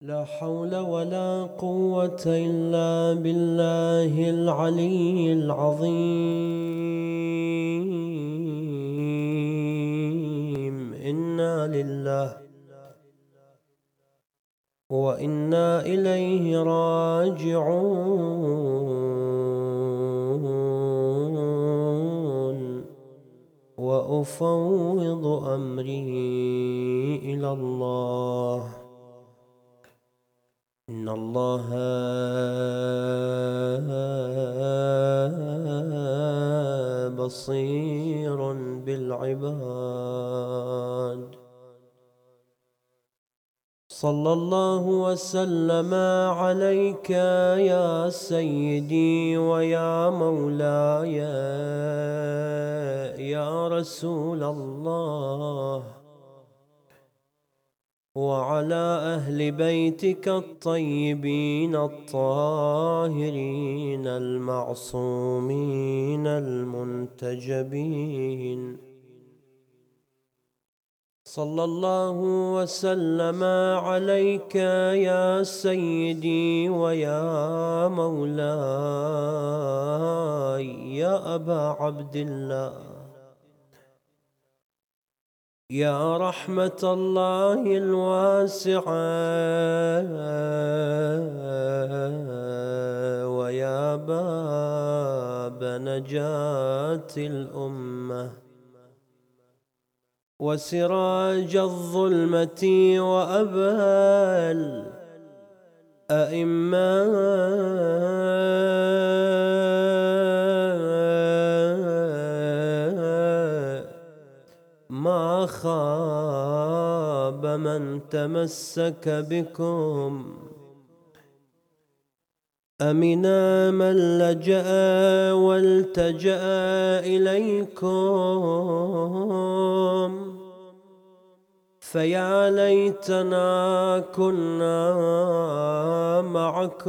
لا حول ولا قوة إلا بالله العلي العظيم. إنا لله وإنا إليه راجعون. وأفوض أمري إلى الله. إن الله بصير بالعباد. صلى الله وسلم عليك يا سيدي ويا مولاي يا رسول الله. وعلى أهل بيتك الطيبين الطاهرين المعصومين المنتجبين. صلى الله وسلم عليك يا سيدي ويا مولاي يا أبا عبد الله. يا رحمة الله الواسعة ويا باب نجاة الأمة وسراج الظلمة وأبا الأئمة ما خاب من تمسك بكم. أمنا من لجأ والتجأ إليكم. فيا ليتنا كنا معكم.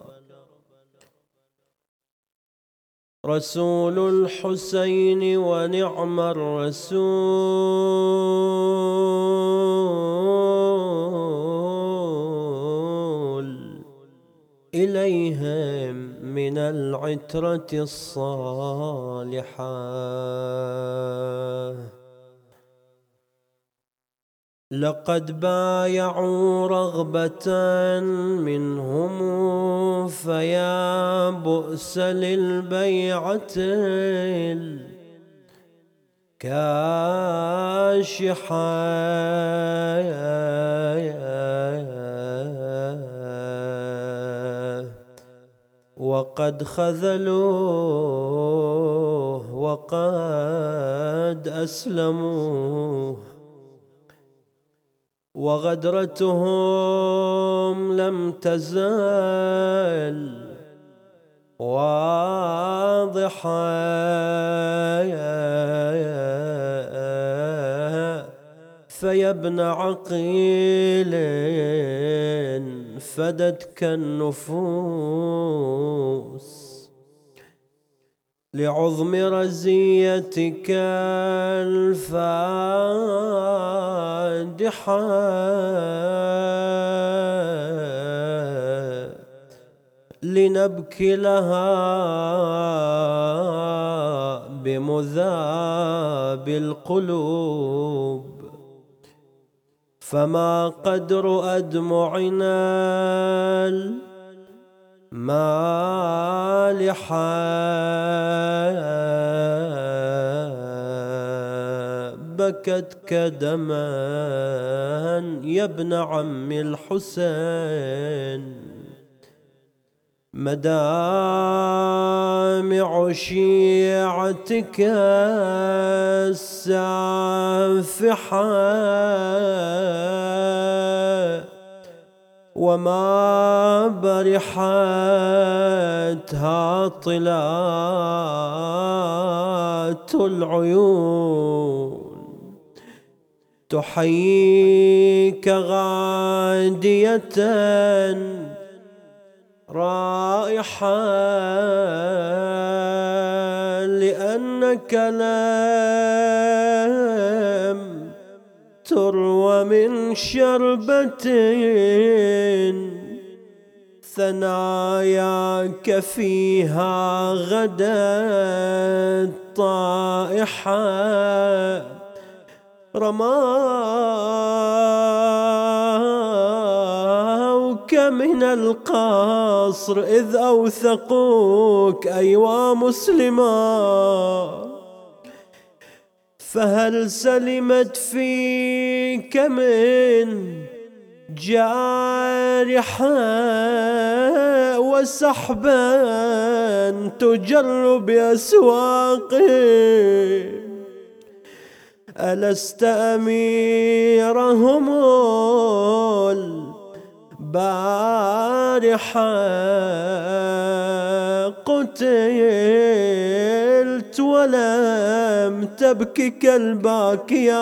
رسول الحسين ونعم الرسول. إليهم من العترة الصالحة. لقد بايعوا رغبة منهم فيا بؤس للبيعة كاشحة وقد خذلوه وقد أسلموه. وغدرتهم لم تزال واضحة. فيا ابن عقيل فدتك النفوس لعظم رزيتك الفادحة لنبكي لها بمذاب القلوب. فما قدر أدمعنا مالحا بكت كدما يا ابن عم الحسين. مدامع شيعتك السافحة. وما برحتها طلات العيون. تحييك غادية رائحة لأنك لم تروى من شربة ثناياك فيها غدا طائحة. رماوك من القصر إذ أوثقوك أيوا مسلما. فهل سلمت فيك من جارحة وسحبا تجر بأسواقه؟ ألست أميرهم البارحة؟ قتلت ولم تبكك الباكيات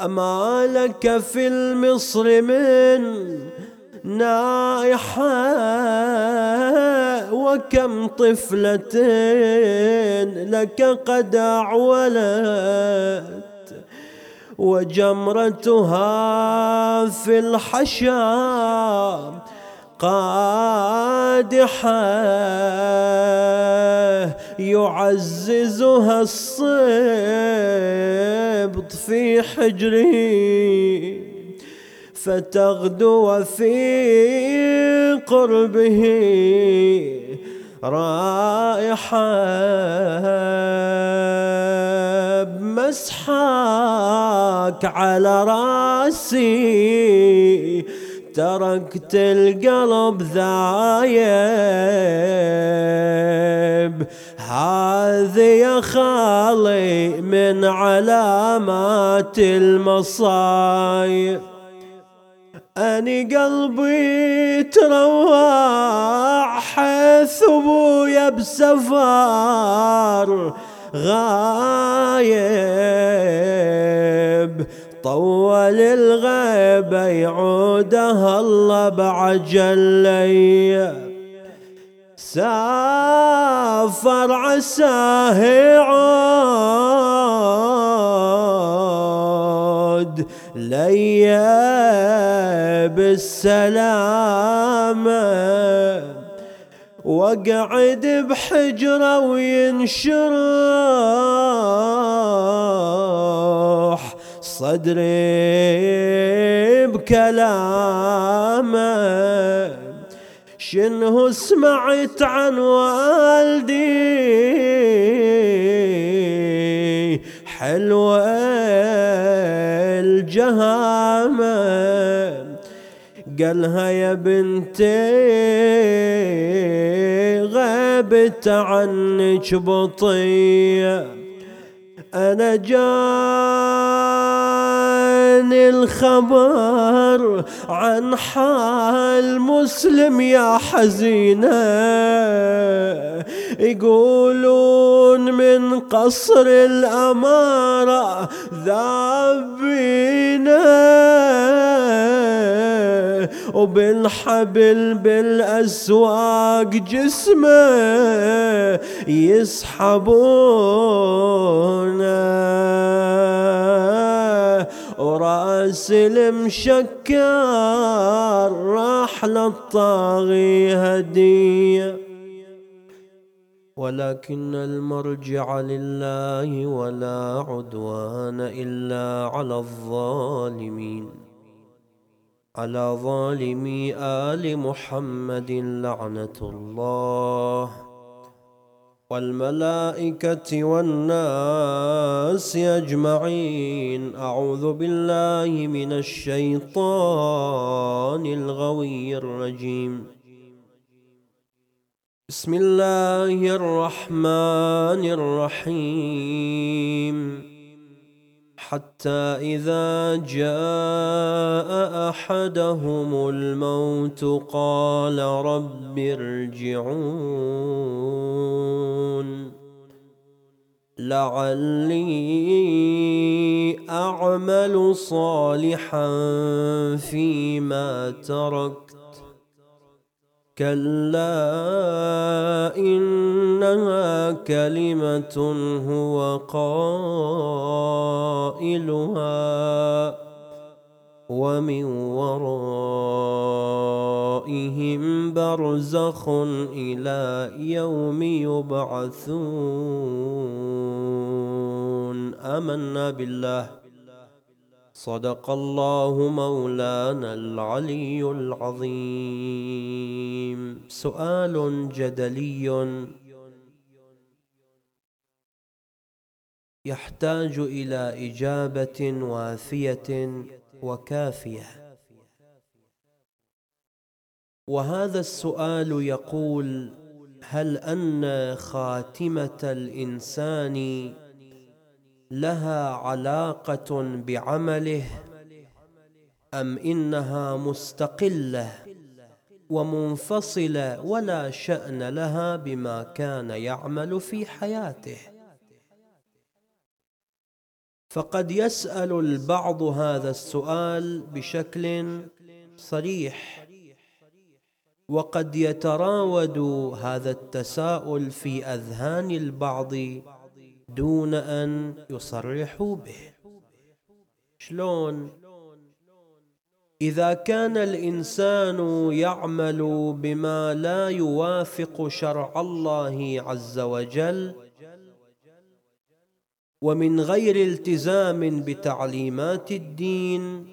أما لك في المصر من نائحة؟ وكم طفلة لك قد أعولت وجمرتها في الحشا قادحة يعززها الصبط في حجره. فتغدو في قربه رائحة بمسحاك على راسي. تركت القلب ذايب. هذه يا خالي من علامات المصايب. أني قلبي تروع حيث أبويا بسفر غايب. طول الغيبة يعودها الله بعجل سافر عساه يعود ليا بالسلامة وقعد بحجرة وينشرح صدري بكلامه. شنه سمعت عن والدي؟ حلوة. الجهامة قالها يا بنتي غابت عنك بطية أنا جاني الخبر عن حال مسلم يا حزينة. يقولون من قصر الأمارة ذابينا وبالحبل بالأسواق جسمه يسحبونه. ورأس المشكر راح للطاغي هدية. ولكن المرجع لله ولا عدوان إلا على الظالمين. على ظالمي آل محمد لعنة الله. والملائكة والناس أجمعين. أعوذ بالله من الشيطان الغوي الرجيم. بسم الله الرحمن الرحيم. حتى إذا جاء أحدهم الموت قال رب ارجعون. لعلي أعمل صالحا فيما تركت. كلا إنها كلمة هو قائلها ومن ورائهم برزخ إلى يوم يبعثون آمنا بالله صدق الله مولانا العلي العظيم. سؤال جدلي. يحتاج إلى إجابة وافيه وكافية. وهذا السؤال يقول هل أن خاتمة الإنسان لها علاقة بعمله أم إنها مستقلة ومنفصلة ولا شأن لها بما كان يعمل في حياته. فقد يسأل البعض هذا السؤال بشكل صريح وقد يتراود هذا التساؤل في أذهان البعض دون أن يصرحوا به. شلون؟ إذا كان الإنسان يعمل بما لا يوافق شرع الله عز وجل ومن غير التزام بتعليمات الدين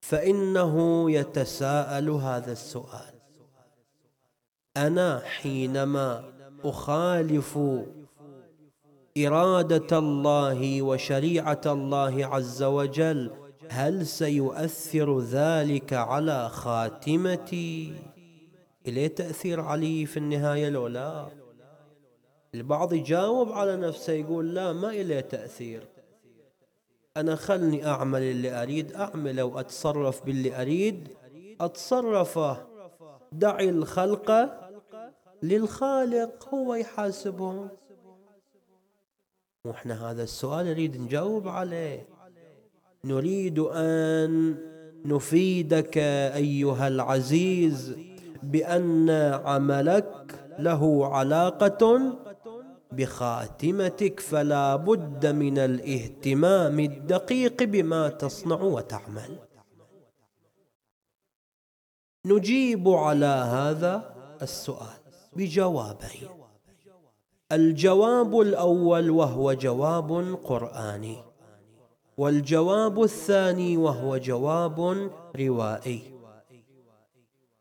فإنه يتساءل هذا السؤال. أنا حينما أخالف إرادة الله وشريعة الله عز وجل هل سيؤثر ذلك على خاتمتي؟ إليه تأثير علي في النهاية لو لا؟ البعض يجاوب على نفسه يقول لا ما إليه تأثير. أنا خلني أعمل اللي أريد أعمله وأتصرف باللي أريد أتصرفه. دعي الخلق للخالق هو يحاسبهم. وإحنا هذا السؤال نريد نجاوب عليه. نريد أن نفيدك أيها العزيز بأن عملك له علاقة بخاتمتك فلا بد من الاهتمام الدقيق بما تصنع وتعمل. نجيب على هذا السؤال بجوابين. الجواب الأول وهو جواب قراني والجواب الثاني وهو جواب روائي.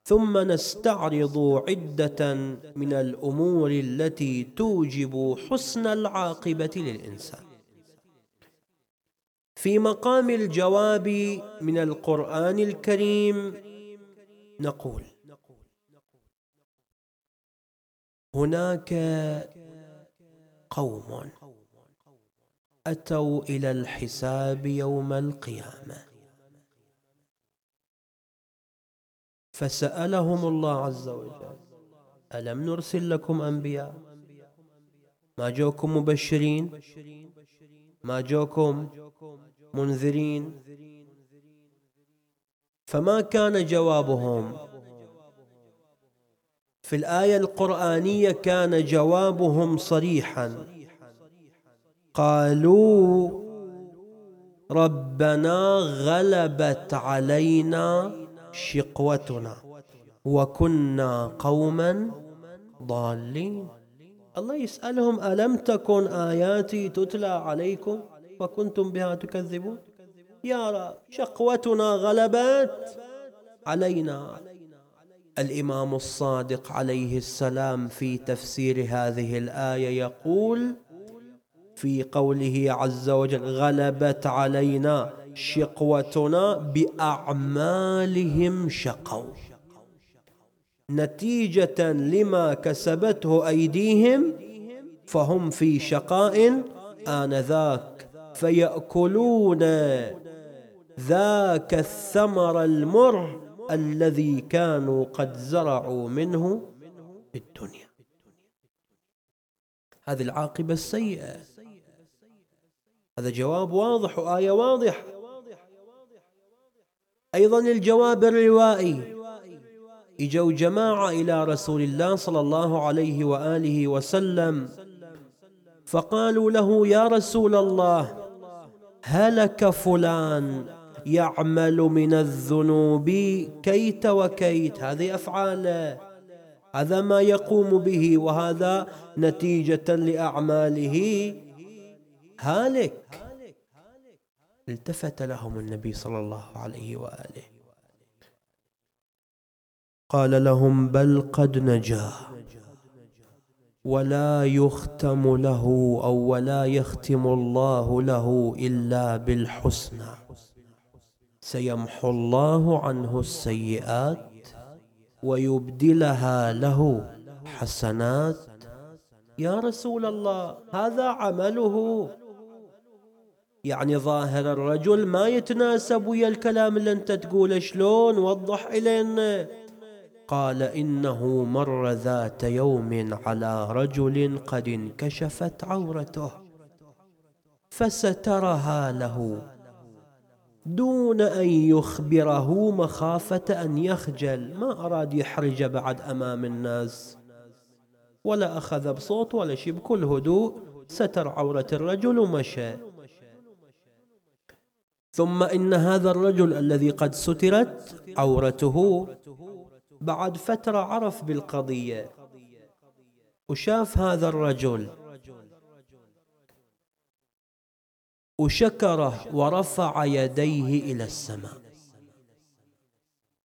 ثم نستعرض عدة من الأمور التي توجب حسن العاقبة للإنسان. في مقام الجواب من القرآن الكريم نقول هناك قوم أتوا إلى الحساب يوم القيامة. فسألهم الله عز وجل ألم نرسل لكم أنبياء؟ ما جوكم مبشرين؟ ما جوكم منذرين؟ فما كان جوابهم؟ في الآية القرآنية كان جوابهم صريحا. قالوا ربنا غلبت علينا شقوتنا وكنا قوما ضالين. الله يسألهم ألم تكن آياتي تتلى عليكم وكنتم بها تكذبون؟ يا رب شقوتنا غلبت علينا. الإمام الصادق عليه السلام في تفسير هذه الآية يقول في قوله عز وجل غلبت علينا شقوتنا بأعمالهم شقوا نتيجة لما كسبته أيديهم فهم في شقاء آنذاك فيأكلون ذاك الثمر المر الذي كانوا قد زرعوا منه الدنيا. هذه العاقبة السيئة. هذا جواب واضح وآية واضحة. أيضا الجواب الروائي. إجوا جماعة إلى رسول الله صلى الله عليه وآله وسلم فقالوا له يا رسول الله هلك فلان؟ يعمل من الذنوب كيت وكيت. هذه أفعاله هذا ما يقوم به وهذا نتيجة لأعماله. هالك. التفت لهم النبي صلى الله عليه وآله. قال لهم بل قد نجا ولا يختم له أو ولا يختم الله له إلا بالحسنى. سيمحو الله عنه السيئات ويبدلها له حسنات. يا رسول الله هذا عمله. يعني ظاهر الرجل ما يتناسب ويا الكلام اللي انت تقوله شلون؟ وضح الينا قال إنه مر ذات يوم على رجل قد انكشفت عورته فسترها له. دون أن يخبره مخافة أن يخجل. ما أراد يحرج بعد أمام الناس. ولا أخذ بصوت ولا شيء. بكل هدوء ستر عورة الرجل ومشى. ثم إن هذا الرجل الذي قد سترت عورته. بعد فترة عرف بالقضية. وشاف هذا الرجل وشكره ورفع يديه إلى السماء.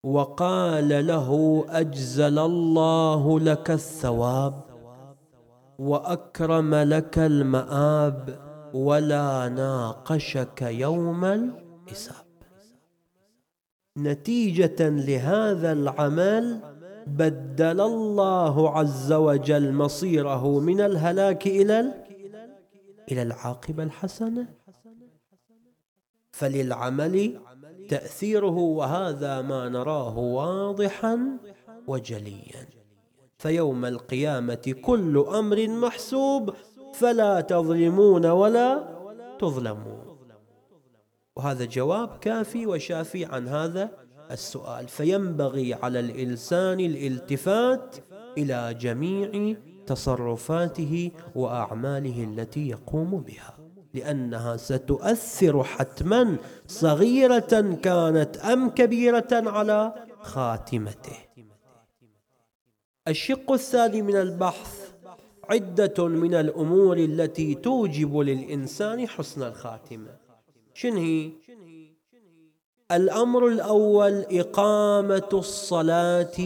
وقال له أجزل الله لك الثواب وأكرم لك المآب ولا ناقشك يوم الحساب. نتيجة لهذا العمل بدل الله عز وجل مصيره من الهلاك إلى إلى العاقبة الحسنة. فللعمل تأثيره وهذا ما نراه واضحا وجليا. فيوم القيامة كل أمر محسوب فلا تظلمون ولا تظلمون. وهذا جواب كافي وشافي عن هذا السؤال. فينبغي على الإنسان الالتفات إلى جميع تصرفاته وأعماله التي يقوم بها. لأنها ستؤثر حتما صغيرة كانت أم كبيرة على خاتمته. الشق الثاني من البحث عدة من الأمور التي توجب للإنسان حسن الخاتمة. شنهي الأمر الأول إقامة الصلاة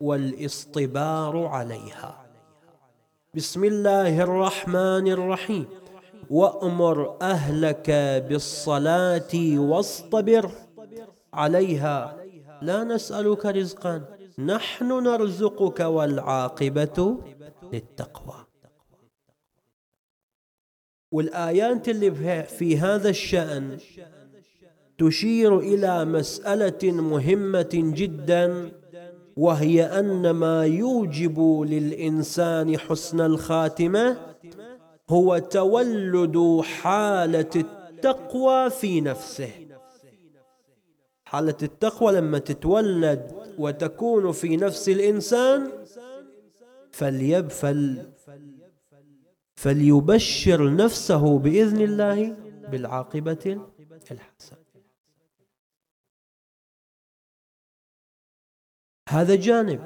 والإصطبار عليها. بسم الله الرحمن الرحيم وأمر أهلك بالصلاة واصطبر عليها لا نسألك رزقا نحن نرزقك والعاقبة للتقوى والآيات اللي في هذا الشأن تشير إلى مسألة مهمة جدا. وهي أن ما يوجب للإنسان حسن الخاتمة هو تولد حالة التقوى في نفسه. حالة التقوى لما تتولد وتكون في نفس الإنسان فليبفل فليبشر نفسه بإذن الله بالعاقبة الحسنة. هذا جانب.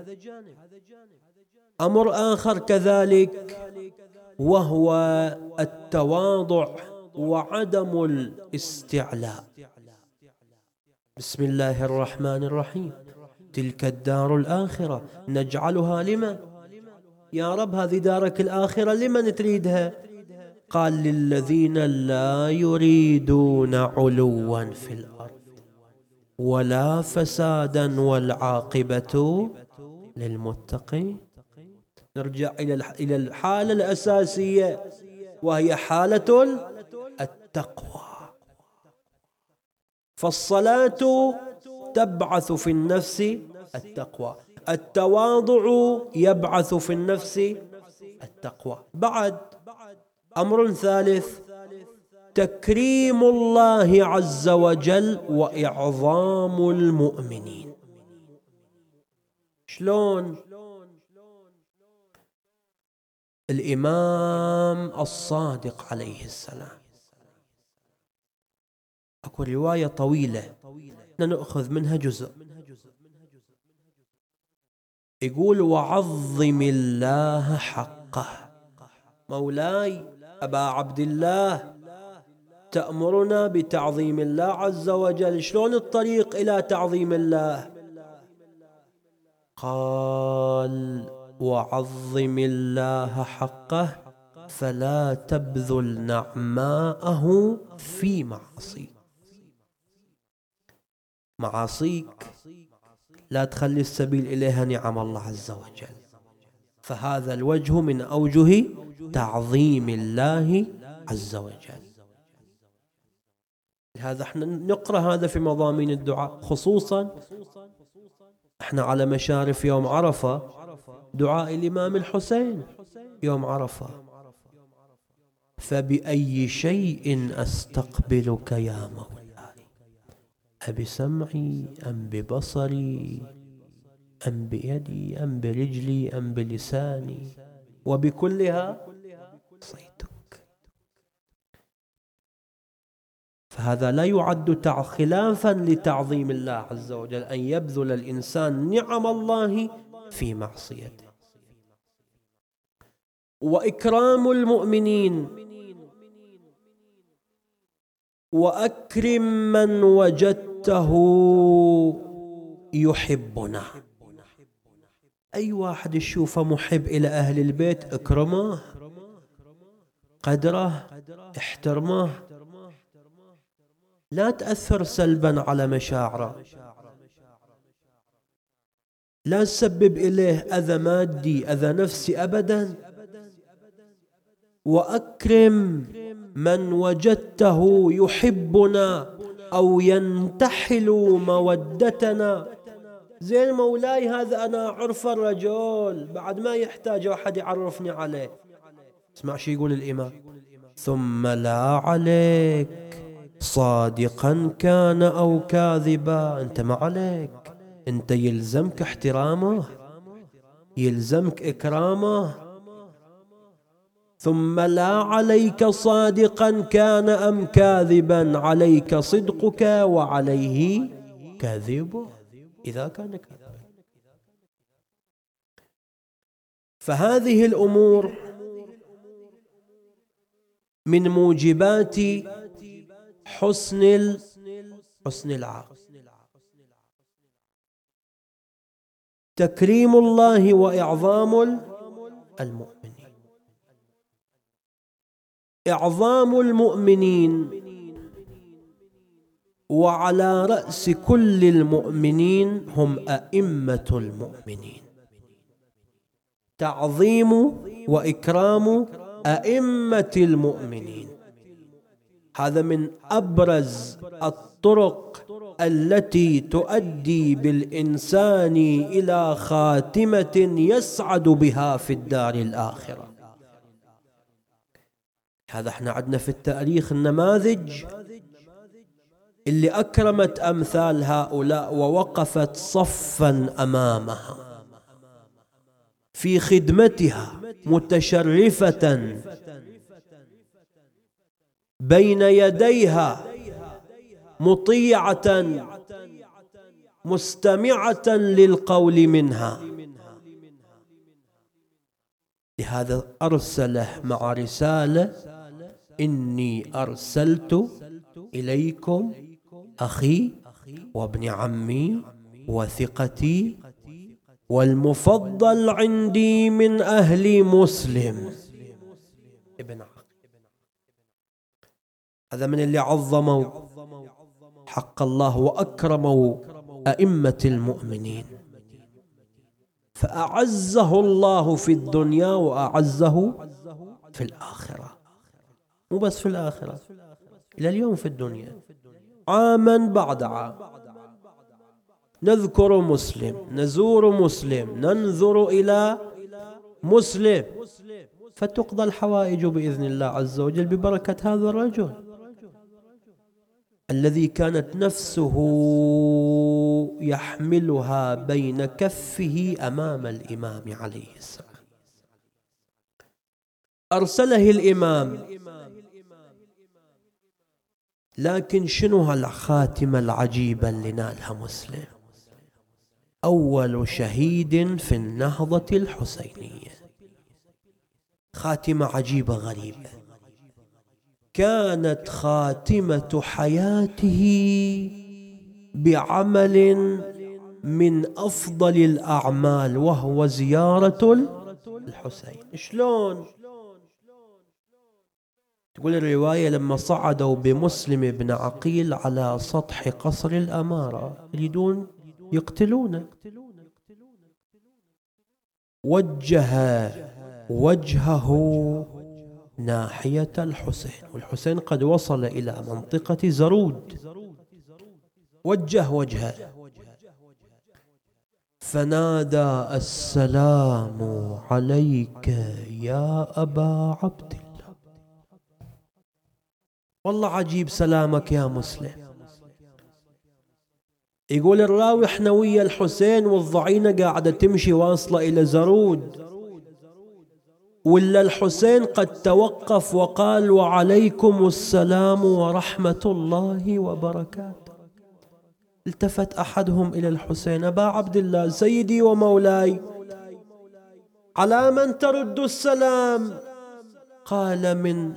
أمر آخر كذلك وهو التواضع وعدم الاستعلاء. بسم الله الرحمن الرحيم. تلك الدار الآخرة. نجعلها لمن؟ يا رب هذه دارك الآخرة لمن تريدها؟ قال للذين لا يريدون علوا في الأرض. ولا فسادا والعاقبة للمتقين. نرجع إلى الحالة الأساسية وهي حالة التقوى. فالصلاة تبعث في النفس التقوى. التواضع يبعث في النفس التقوى. بعد أمر ثالث تكريم الله عز وجل وإعظام المؤمنين. شلون؟ الإمام الصادق عليه السلام. أكو رواية طويلة. نأخذ منها جزء. يقول وعظم الله حقه. مولاي أبا عبد الله تأمرنا بتعظيم الله عز وجل. شلون الطريق إلى تعظيم الله؟ قال وعظم الله حقه فلا تبذل نعماءه في معصيك معاصيك لا تخلي السبيل إليها نعم الله عز وجل. فهذا الوجه من أوجه تعظيم الله عز وجل. لهذا إحنا نقرأ هذا في مضامين الدعاء خصوصا إحنا على مشارف يوم عرفة دعاء الإمام الحسين يوم عرفة. فبأي شيء أستقبلك يا مولاي؟ أبسمعي أم ببصري؟ أم بيدي؟ أم برجلي؟ أم بلساني؟ وبكلها فهذا لا يعد خلافا لتعظيم الله عز وجل أن يبذل الإنسان نعم الله في معصيته. وإكرام المؤمنين وأكرم من وجدت وجدته يحبنا. أي واحد يشوفه محب إلى أهل البيت إكرمه قدره احترمه لا تأثر سلبا على مشاعره. لا تسبب إليه أذى مادي أذى نفسي أبدا. وأكرم من وجدته يحبنا أو ينتحل مودتنا. زين مولاي هذا أنا عرف الرجل. بعد ما يحتاج أحد يعرفني عليه. اسمع شو يقول الإمام؟ ثم لا عليك. صادقا كان أو كاذبا. أنت ما عليك. أنت يلزمك احترامه يلزمك إكرامه. ثم لا عليك صادقا كان أم كاذبا. عليك صدقك وعليه كذبه. إذا كان كذبا فهذه الأمور من موجبات حسن حسن العقل تكريم الله وإعظام المؤمن إعظام المؤمنين وعلى رأس كل المؤمنين هم أئمة المؤمنين. تعظيم وإكرام أئمة المؤمنين. هذا من أبرز الطرق التي تؤدي بالإنسان إلى خاتمة يسعد بها في الدار الآخرة. هذا إحنا عندنا في التأريخ النماذج اللي أكرمت أمثال هؤلاء ووقفت صفا أمامها. في خدمتها متشرفة بين يديها مطيعة مستمعة للقول منها. لهذا أرسله مع رسالة إني أرسلت إليكم أخي وابن عمي وثقتي والمفضل عندي من أهل مسلم ابن هذا من اللي عظموا حق الله وأكرموا أئمة المؤمنين. فأعزه الله في الدنيا وأعزه في الآخرة. مو بس في الآخرة إلى اليوم في الدنيا. عاما بعد عام. نذكر مسلم نزور مسلم ننظر إلى مسلم. فتقضى الحوائج بإذن الله عز وجل ببركة هذا الرجل. الذي كانت نفسه يحملها بين كفه أمام الإمام عليه السلام. أرسله الإمام. لكن شنو هالخاتمه العجيبه اللي نالها مسلم؟ أول شهيد في النهضة الحسينية. خاتمة عجيبة غريبة. كانت خاتمة حياته بعمل من أفضل الأعمال وهو زيارة الحسين. شلون؟ تقول الرواية لما صعدوا بمسلم بن عقيل على سطح قصر الأمارة يريدون يقتلونه. وجه وجهه ناحية الحسين. والحسين قد وصل إلى منطقة زرود. وجه وجهه. فنادى السلام عليك يا أبا عبد الله. والله عجيب سلامك يا مسلم. يقول الراوي إحنا ويا الحسين والضعينة قاعدة تمشي واصلة إلى زرود. ولا الحسين قد توقف وقال وعليكم السلام ورحمة الله وبركاته. التفت أحدهم إلى الحسين أبا عبد الله سيدي ومولاي على من ترد السلام؟ قال من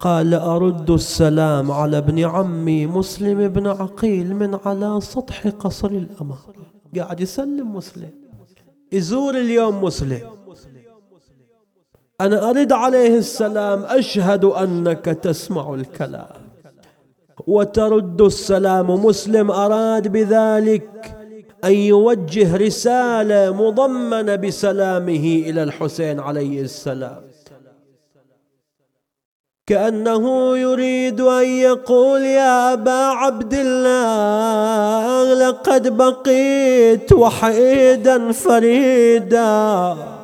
قال أرد السلام على ابن عمي مسلم بن عقيل من على سطح قصر الأمار قاعد يسلم مسلم. يزور اليوم مسلم. أنا أرد عليه السلام أشهد أنك تسمع الكلام. وترد السلام مسلم أراد بذلك أن يوجه رسالة مضمنة بسلامه إلى الحسين عليه السلام. كأنه يريد أن يقول يا أبا عبد الله لقد بقيت وحيدا فريدا.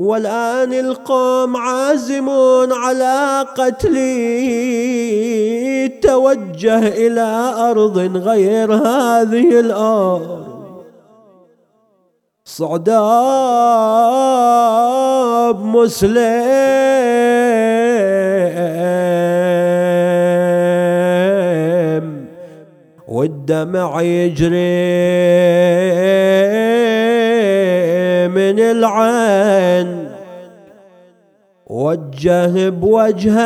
والآن القوم عازمون على قتلي توجه إلى أرض غير هذه الأرض. صعداب مسلم. والدمع يجري. العين وجه بوجهه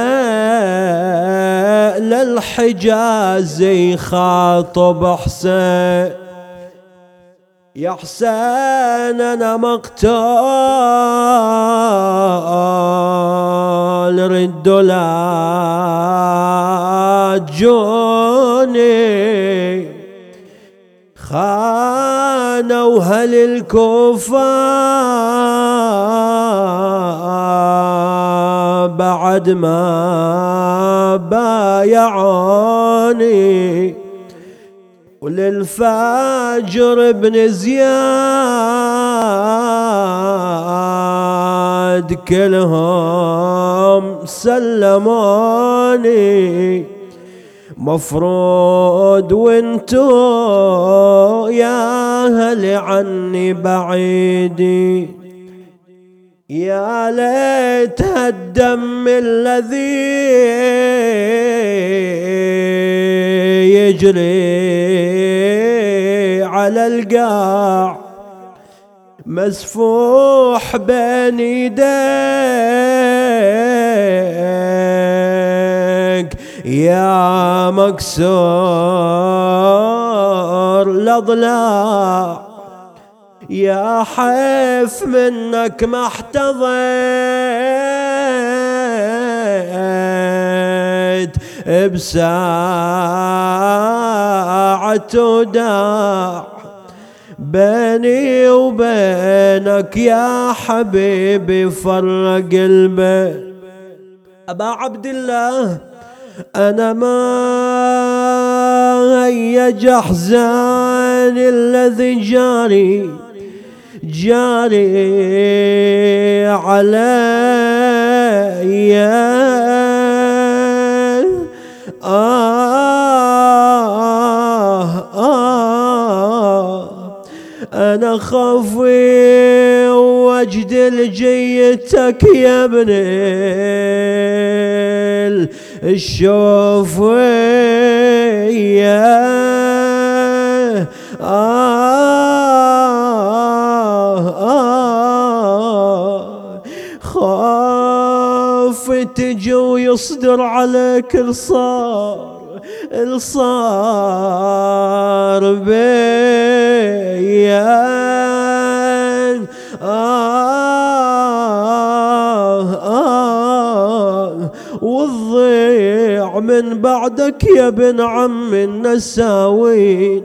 للحجاز يخاطب حسين. يا حسين أنا مقتول رد لا جوني. خانوا هل الكوفة بعد ما بايعوني وللفاجر ابن زياد كلهم سلموني مفروض وانتو يا هل عني بعيدي. يا ليت الدم الذي يجري على القاع مسفوح بين يديك يا مكسور الأضلاع يا حيف منك ما احتضيت بساعة وداع بيني وبينك يا حبيبي فرق البيت. أبا عبد الله أنا ما هي جحزان الذي جاري جاري علي. آه آه أنا خافي وجد لجيتك يا ابني الشوف يا تجي ويصدر عليك الصار الصار بيان آه آه. والضيع من بعدك يا ابن عم النساوين.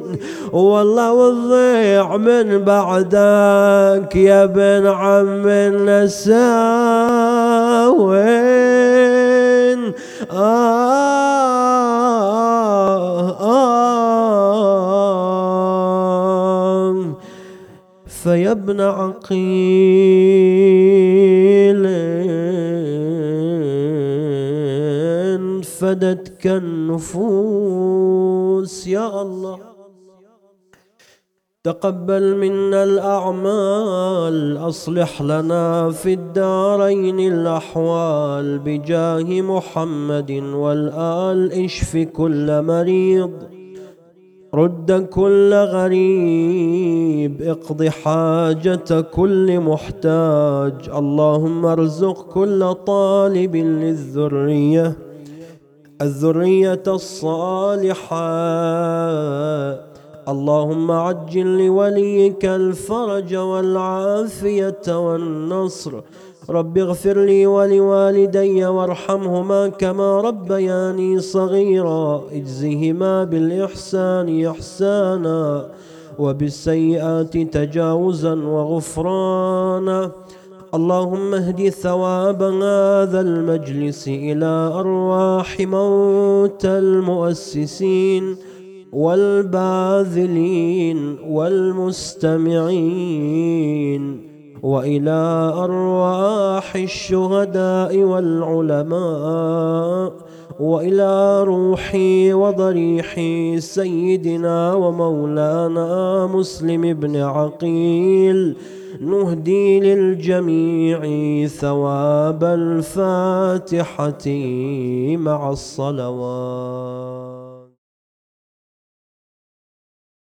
والله والضيع من بعدك يا ابن عم النساوين. آه آه فيا ابن عقيل. فدتك النفوس يا الله. تقبل منا الأعمال أصلح لنا في الدارين الأحوال. بجاه محمد والآل اشف كل مريض. رد كل غريب اقض حاجة كل محتاج. اللهم ارزق كل طالب للذرية. الذرية الصالحة. اللهم عجل لوليك الفرج والعافية والنصر. رب اغفر لي ولوالدي وارحمهما كما ربياني صغيرا. اجزهما بالإحسان إحسانا وبالسيئات تجاوزا وغفرانا. اللهم اهد ثواب هذا المجلس إلى أرواح موتى المؤسسين والباذلين والمستمعين وإلى أرواح الشهداء والعلماء وإلى روحي وضريحي سيدنا ومولانا مسلم بن عقيل نهدي للجميع ثواب الفاتحة مع الصلوات.